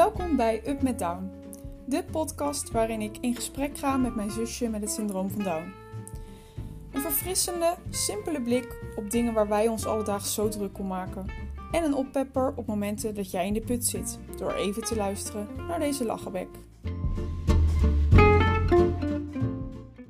Welkom bij Up met Down, de podcast waarin ik in gesprek ga met mijn zusje met het syndroom van Down. Een verfrissende, simpele blik op dingen waar wij ons alledaags zo druk om maken. En een oppepper op momenten dat jij in de put zit, door even te luisteren naar deze lachenbek.